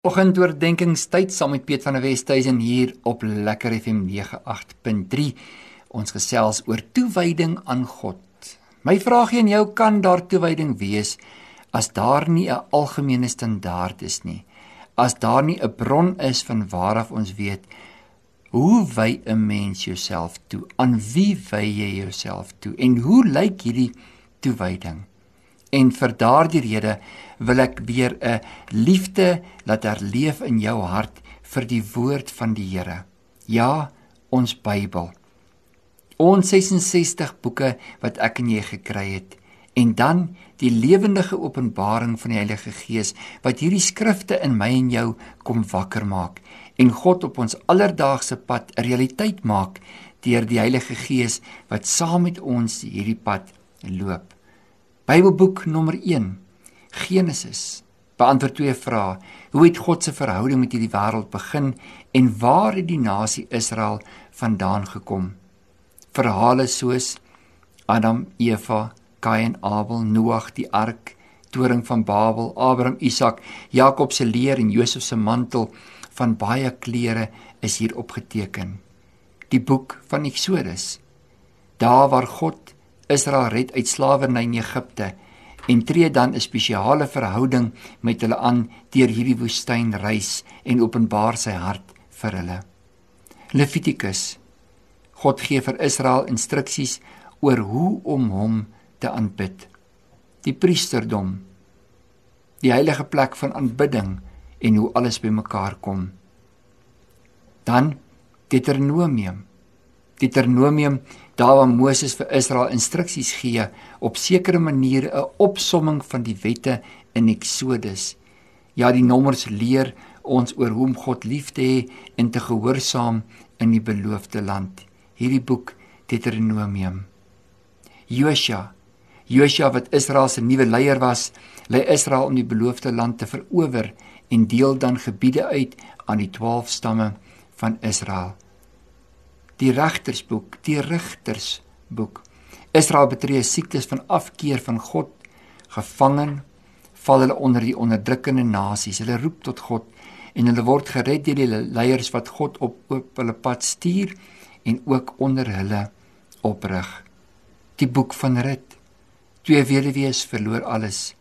Oggendoordenkingstyd saam met Piet van der Westhuizen hier op Lekker FM 98.3. Ons gesels oor toewyding aan God. My vraagie aan jou kan daar toewyding wees as daar nie 'n algemene standaard is nie. As daar nie 'n bron is van waaraf ons weet hoe wy 'n mens jouself toe? Aan wie wy jy jouself toe? En hoe lyk hierdie toewyding? En vir daardie rede wil ek weer 'n liefde laat herleef in jou hart vir die woord van die Here. Ja, ons Bybel. Ons 66 boeke wat ek en jy gekry het en dan die lewendige openbaring van die Heilige Gees wat hierdie skrifte in my en jou kom wakker maak en God op ons alledaagse pad 'n realiteit maak deur die Heilige Gees wat saam met ons hierdie pad loop. Bybelboek nommer 1 Genesis beantwoord twee vrae. Hoe het God se verhouding met hierdie wêreld begin en waar het die nasie Israel vandaan gekom? Verhale soos Adam, Eva, Kain, Abel, Noag, die ark, toring van Babel, Abraham, Isak, Jakob se leer en Josef se mantel van baie kleure is hier opgeteken. Die boek van Eksodus. Daar waar God Israel red uit slawerny in Egipte en tree dan 'n spesiale verhouding met hulle aan deur hierdie woestyn reis en openbaar sy hart vir hulle. Levitikus God gee vir Israel instruksies oor hoe om hom te aanbid. Die priesterdom die heilige plek van aanbidding en hoe alles bymekaar kom. Dan Deuteronomium Deuteronomium daar waar Moses vir Israel instruksies gee op sekere maniere 'n opsomming van die wette in Eksodus. Ja, die nommers leer ons oor hoe om God lief te hê en te gehoorsaam in die beloofde land. Hierdie boek Deuteronomium. Josua, Josua wat Israel se nuwe leier was, lei Israel om die beloofde land te verower en deel dan gebiede uit aan die 12 stamme van Israel die regtersboek, die rigtersboek. Israel betree siektes van afkeer van God, gevangen, val hulle onder die onderdrukkende nasies. Hulle roep tot God en hulle word gered deur die leiers wat God op op hulle pad stuur en ook onder hulle oprig. Die boek van Rut. Twee weduwees verloor alles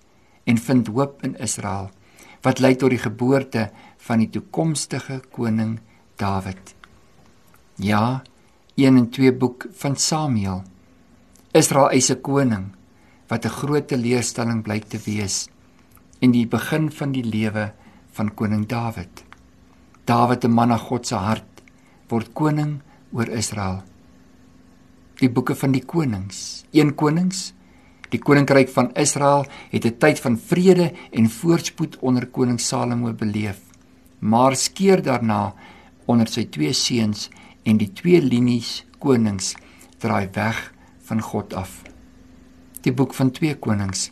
en vind hoop in Israel wat lei tot die geboorte van die toekomstige koning Dawid. Ja, 1 en 2 boek van Samuel. Israel eis 'n koning wat 'n groot teleurstelling blyk te wees in die begin van die lewe van koning Dawid. Dawid, 'n man na God se hart, word koning oor Israel. Die boeke van die konings, 1 Konings, die koninkryk van Israel het 'n tyd van vrede en voorspoed onder koning Salomo beleef, maar skeer daarna onder sy twee seuns en die twee linies konings draai weg van God af. Die boek van 2 Konings.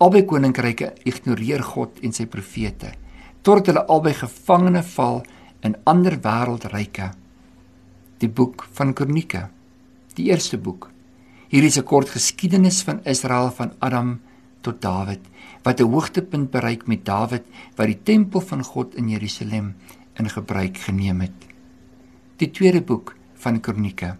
Albei koninkryke ignoreer God en sy profete totdat hulle albei gevangene val in ander wêreldryke. Die boek van Kronieke. Die eerste boek. Hier is 'n kort geskiedenis van Israel van Adam tot Dawid wat 'n hoogtepunt bereik met Dawid wat die tempel van God in Jerusalem in gebruik geneem het die tweede boek van Kronieke.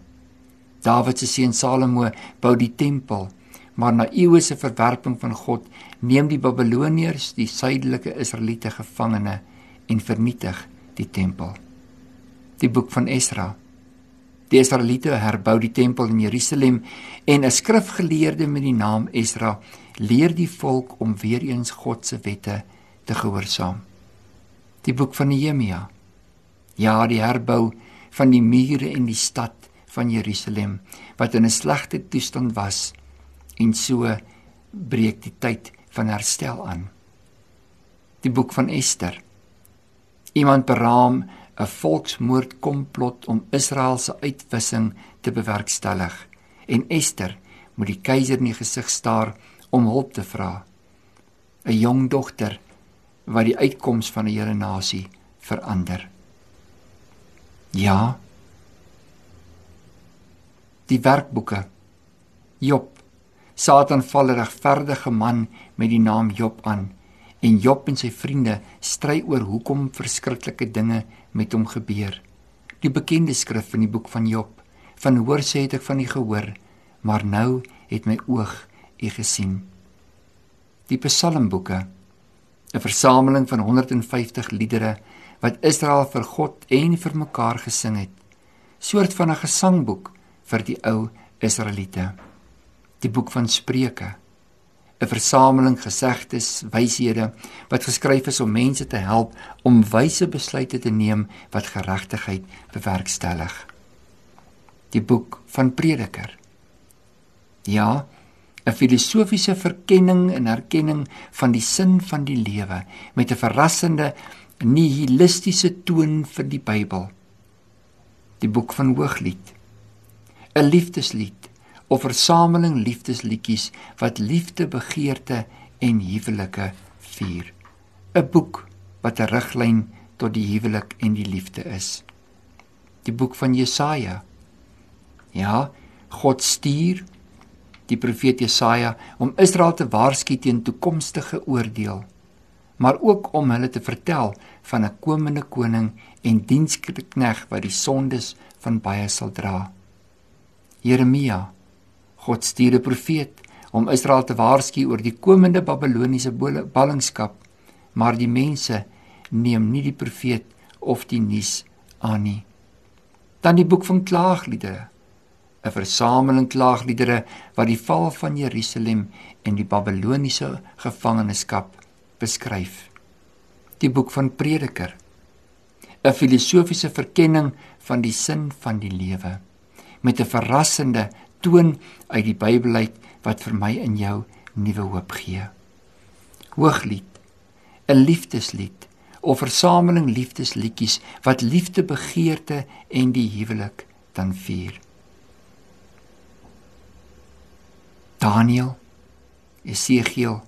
Dawid se seun Salomo bou die tempel, maar na eeue se verwerping van God neem die Babiloniërs die suidelike Israeliete gevangene en vernietig die tempel. Die boek van Esra. Die Israeliete herbou die tempel in Jerusalem en 'n skrifgeleerde met die naam Esra leer die volk om weer eens God se wette te gehoorsaam. Die boek van Nehemia. Ja, die herbou van die mure en die stad van Jerusalem wat in 'n slegte toestand was en so breek die tyd van herstel aan. Die boek van Ester. Iemand beraam 'n volksmoord komplot om Israel se uitwissing te bewerkstellig en Ester moet die keiser in die gesig staar om hulp te vra. 'n Jong dogter wat die uitkoms van 'n hele nasie verander. Ja. Die werkboeke. Job. Satan val 'n regverdige man met die naam Job aan En Job en sy vriende stry oor hoekom verskriklike dinge met hom gebeur. Die bekende skrif in die boek van Job, van hoor sê het ek van u gehoor, maar nou het my oog u gesien. Die Psalmboeke, 'n versameling van 150 liedere wat Israel vir God en vir mekaar gesing het, soort van 'n gesangboek vir die ou Israeliete. Die boek van Spreuke, 'n versameling gesegdes, wyshede wat geskryf is om mense te help om wyse besluite te neem wat geregtigheid bewerkstellig. Die boek van Prediker. Ja, 'n filosofiese verkenning en erkenning van die sin van die lewe met 'n verrassende nihilistiese toon vir die Bybel. Die boek van Hooglied. 'n Liefdeslied of versameling liefdesliedjies wat liefde, begeerte en huwelike vier. 'n Boek wat 'n riglyn tot die huwelik en die liefde is. Die boek van Jesaja. Ja, God stuur die profeet Jesaja om Israel te waarsku teen toekomstige oordeel, maar ook om hulle te vertel van 'n komende koning en diensknegt wat die sondes van baie sal dra. Jeremia, God stuur 'n profeet om Israel te waarsku oor die komende Babiloniese ballingskap, maar die mense neem nie die profeet of die nuus aan nie. Dan die boek van klaagliedere 'n versameling klaagliedere wat die val van Jerusalem en die Babiloniese gevangenskap beskryf. Die boek van Prediker 'n filosofiese verkenning van die sin van die lewe met 'n verrassende toon uit die Bybel uit wat vir my en jou nuwe hoop gee. Hooglied 'n liefdeslied of versameling liefdesliedjies wat liefde begeerte en die huwelik dan vier. Daniël, Esegiel.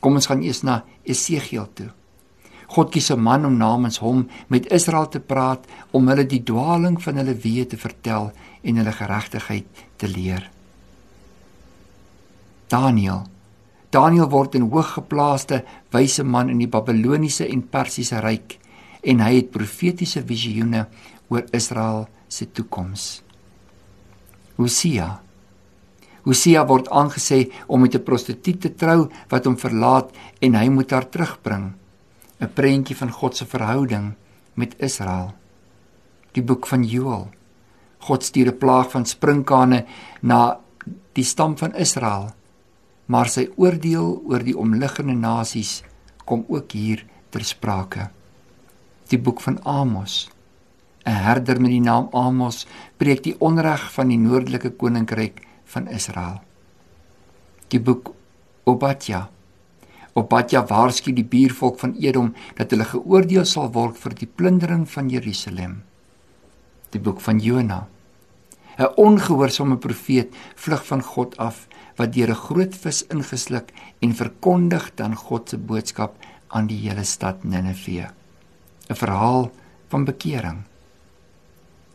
Kom ons gaan eers na Esegiel toe. God kies 'n man om namens hom met Israel te praat om hulle die dwaling van hulle weë te vertel en hulle geregtigheid te leer. Daniël. Daniël word 'n hooggeplaaste wyse man in die Babiloniese en Persiese ryk en hy het profetiese visioene oor Israel se toekoms. Hosea Hosea word aangesê om met 'n prostituut te trou wat hom verlaat en hy moet haar terugbring. 'n Prentjie van God se verhouding met Israel. Die boek van Joël. God stuur 'n plaag van sprinkane na die stam van Israel. Maar sy oordeel oor die omliggende nasies kom ook hier ter sprake. Die boek van Amos. 'n Herder met die naam Amos preek die onreg van die noordelike koninkryk van Israel. Die boek Obadja. Obadja waarsku die buurvolk van Edom dat hulle geoordeel sal word vir die plundering van Jerusalem. Die boek van Jona. 'n Ongehoorsame profeet vlug van God af wat deur 'n groot vis ingesluk en verkondig dan God se boodskap aan die hele stad Ninive. 'n Verhaal van bekering.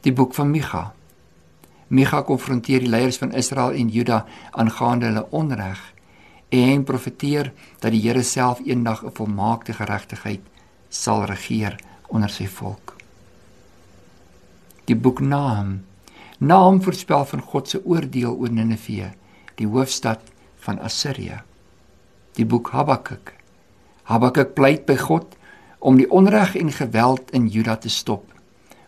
Die boek van Micha. Micha konfronteer die leiers van Israel en Juda aangaande hulle onreg en profeteer dat die Here self eendag 'n een volmaakte geregtigheid sal regeer onder sy volk. Die boek Naam. Naam voorspel van God se oordeel oor Ninive, die hoofstad van Assirië. Die boek Habakuk. Habakuk pleit by God om die onreg en geweld in Juda te stop,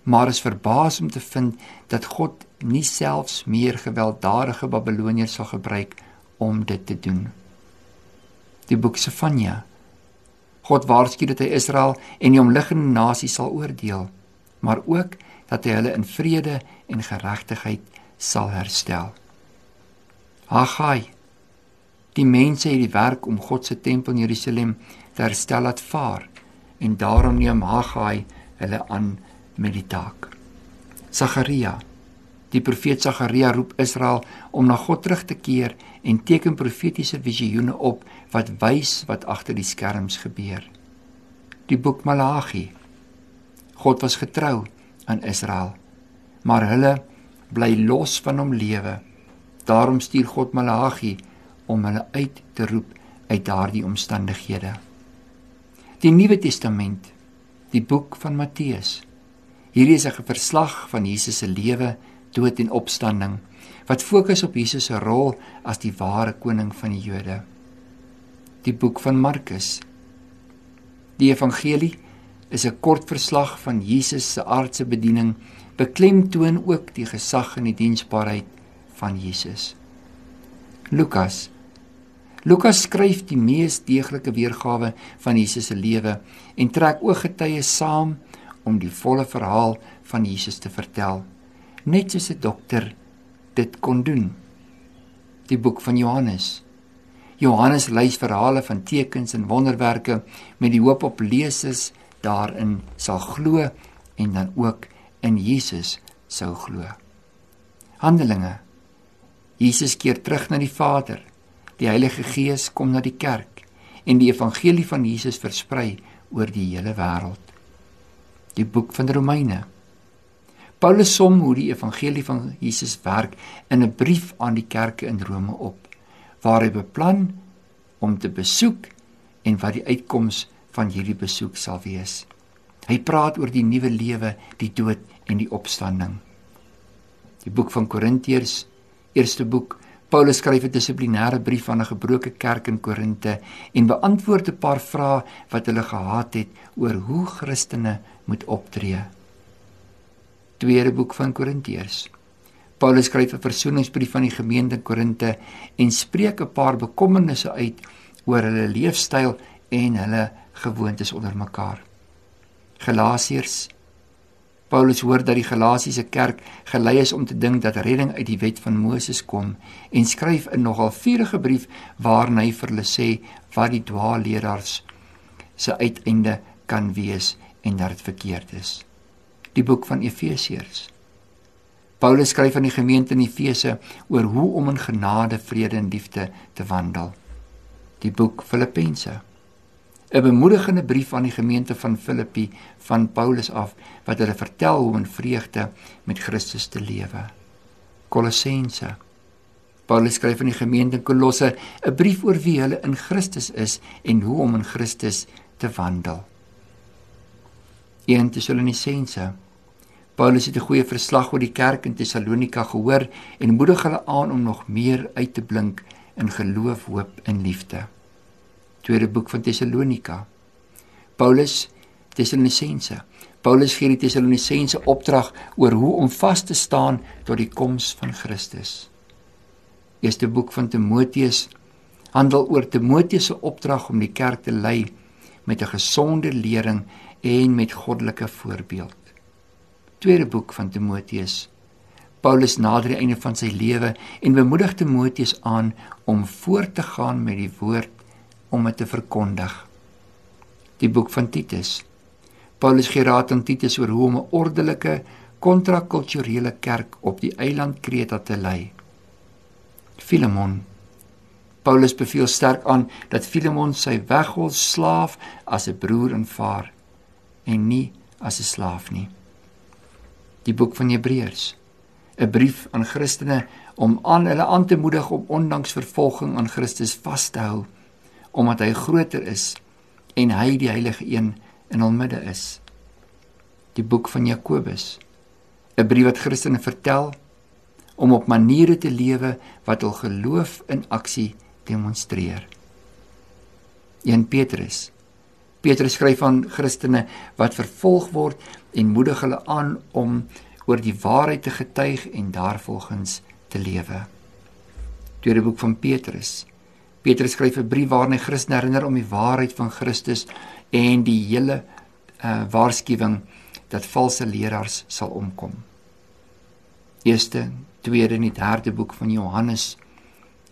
maar is verbaas om te vind dat God nie selfs meer gewelddadige Babiloniërs sal gebruik om dit te doen. Die boek Sefanja. God waarsku dat hy Israel en die omliggende nasies sal oordeel, maar ook dat hy hulle in vrede en geregtigheid sal herstel. Hagai. Die mense het die werk om God se tempel in Jerusalem te herstel laat vaar en daarom neem Hagai hulle aan met die taak. Sagaria Die profeet Sagaria roep Israel om na God terug te keer en teken profetiese visioene op wat wys wat agter die skerms gebeur. Die boek Malagi. God was getrou aan Israel, maar hulle bly los van hom lewe. Daarom stuur God Malagi om hulle uit te roep uit daardie omstandighede. Die Nuwe Testament, die boek van Matteus. Hierdie is 'n verslag van Jesus se lewe, dood en opstanding wat fokus op Jesus se rol as die ware koning van die Jode. Die boek van Markus. Die evangelie is 'n kort verslag van Jesus se aardse bediening, beklemtoon ook die gesag en die diensbaarheid van Jesus. Lukas Lukas skryf die mees deeglike weergawe van Jesus se lewe en trek ooggetuie saam om die volle verhaal van Jesus te vertel, net soos 'n dokter dit kon doen. Die boek van Johannes. Johannes lys verhale van tekens en wonderwerke met die hoop op lesers daarin sal glo en dan ook in Jesus sou glo. Handelinge. Jesus keer terug na die Vader Die Heilige Gees kom na die kerk en die evangelie van Jesus versprei oor die hele wêreld. Die boek van Romeine. Paulus som hoe die evangelie van Jesus werk in 'n brief aan die kerke in Rome op, waar hy beplan om te besoek en wat die uitkoms van hierdie besoek sal wees. Hy praat oor die nuwe lewe, die dood en die opstanding. Die boek van Korintiërs, eerste boek Paulus skryf 'n dissiplinêre brief aan 'n gebroke kerk in Korinte en beantwoord 'n paar vrae wat hulle gehad het oor hoe Christene moet optree. Tweede boek van Korintiërs. Paulus skryf 'n versoeningsbrief aan die gemeente in Korinte en spreek 'n paar bekommernisse uit oor hulle leefstyl en hulle gewoontes onder mekaar. Galasiërs Paulus hoor dat die Galasiese kerk gelei is om te dink dat redding uit die wet van Moses kom en skryf 'n nogal vurige brief waarin hy vir hulle sê wat die dwaalleraars se uiteinde kan wees en dat dit verkeerd is. Die boek van Efesiërs. Paulus skryf aan die gemeente in Efese oor hoe om in genade, vrede en liefde te wandel. Die boek Filippense. 'n bemoedigende brief aan die gemeente van Filippi van Paulus af wat hulle vertel hoe in vreugde met Christus te lewe. Kolossense. Paulus skryf aan die gemeente in Kolosse 'n brief oor wie hulle in Christus is en hoe om in Christus te wandel. 1 Tessalonisense. Paulus het 'n goeie verslag oor die kerk in Tessalonika gehoor en moedig hulle aan om nog meer uit te blink in geloof, hoop en liefde tweede boek van Tessalonika. Paulus Tessalonisense. Paulus gee die Tessalonisense opdrag oor hoe om vas te staan tot die koms van Christus. Eerste boek van Timoteus handel oor Timoteus se opdrag om die kerk te lei met 'n gesonde lering en met goddelike voorbeeld. Tweede boek van Timoteus. Paulus nader die einde van sy lewe en bemoedig Timoteus aan om voort te gaan met die woord om dit te verkondig. Die boek van Titus. Paulus gee raad aan Titus oor hoe om 'n ordelike kontrakulturele kerk op die eiland Kreta te lei. Filemon. Paulus beveel sterk aan dat Filemon sy weghol slaaf as 'n broer en vader en nie as 'n slaaf nie. Die boek van Hebreërs. 'n Brief aan Christene om aan hulle aan te moedig om ondanks vervolging aan Christus vas te hou omdat hy groter is en hy die heilige een in hul midde is. Die boek van Jakobus, 'n brief wat Christene vertel om op maniere te lewe wat hul geloof in aksie demonstreer. 1 Petrus. Petrus skryf aan Christene wat vervolg word en moedig hulle aan om oor die waarheid te getuig en daarvolgens te lewe. Tweede boek van Petrus. Petrus skryf 'n brief waarin hy Christen herinner om die waarheid van Christus en die hele uh, waarskuwing dat valse leraars sal omkom. Eerste, tweede en die derde boek van Johannes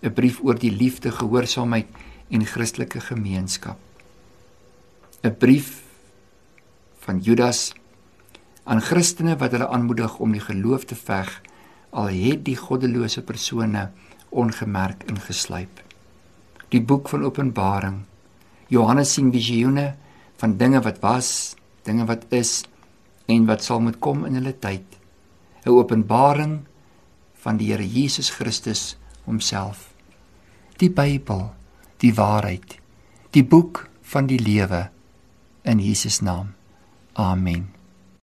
'n brief oor die liefde, gehoorsaamheid en Christelike gemeenskap. 'n Brief van Judas aan Christene wat hulle aanmoedig om die geloof te veg al het die goddelose persone ongemerk ingeslyp die boek van Openbaring. Johannes sien visioene van dinge wat was, dinge wat is en wat sal moet kom in hulle tyd. 'n Openbaring van die Here Jesus Christus homself. Die Bybel, die waarheid, die boek van die lewe, in Jesus naam. Amen.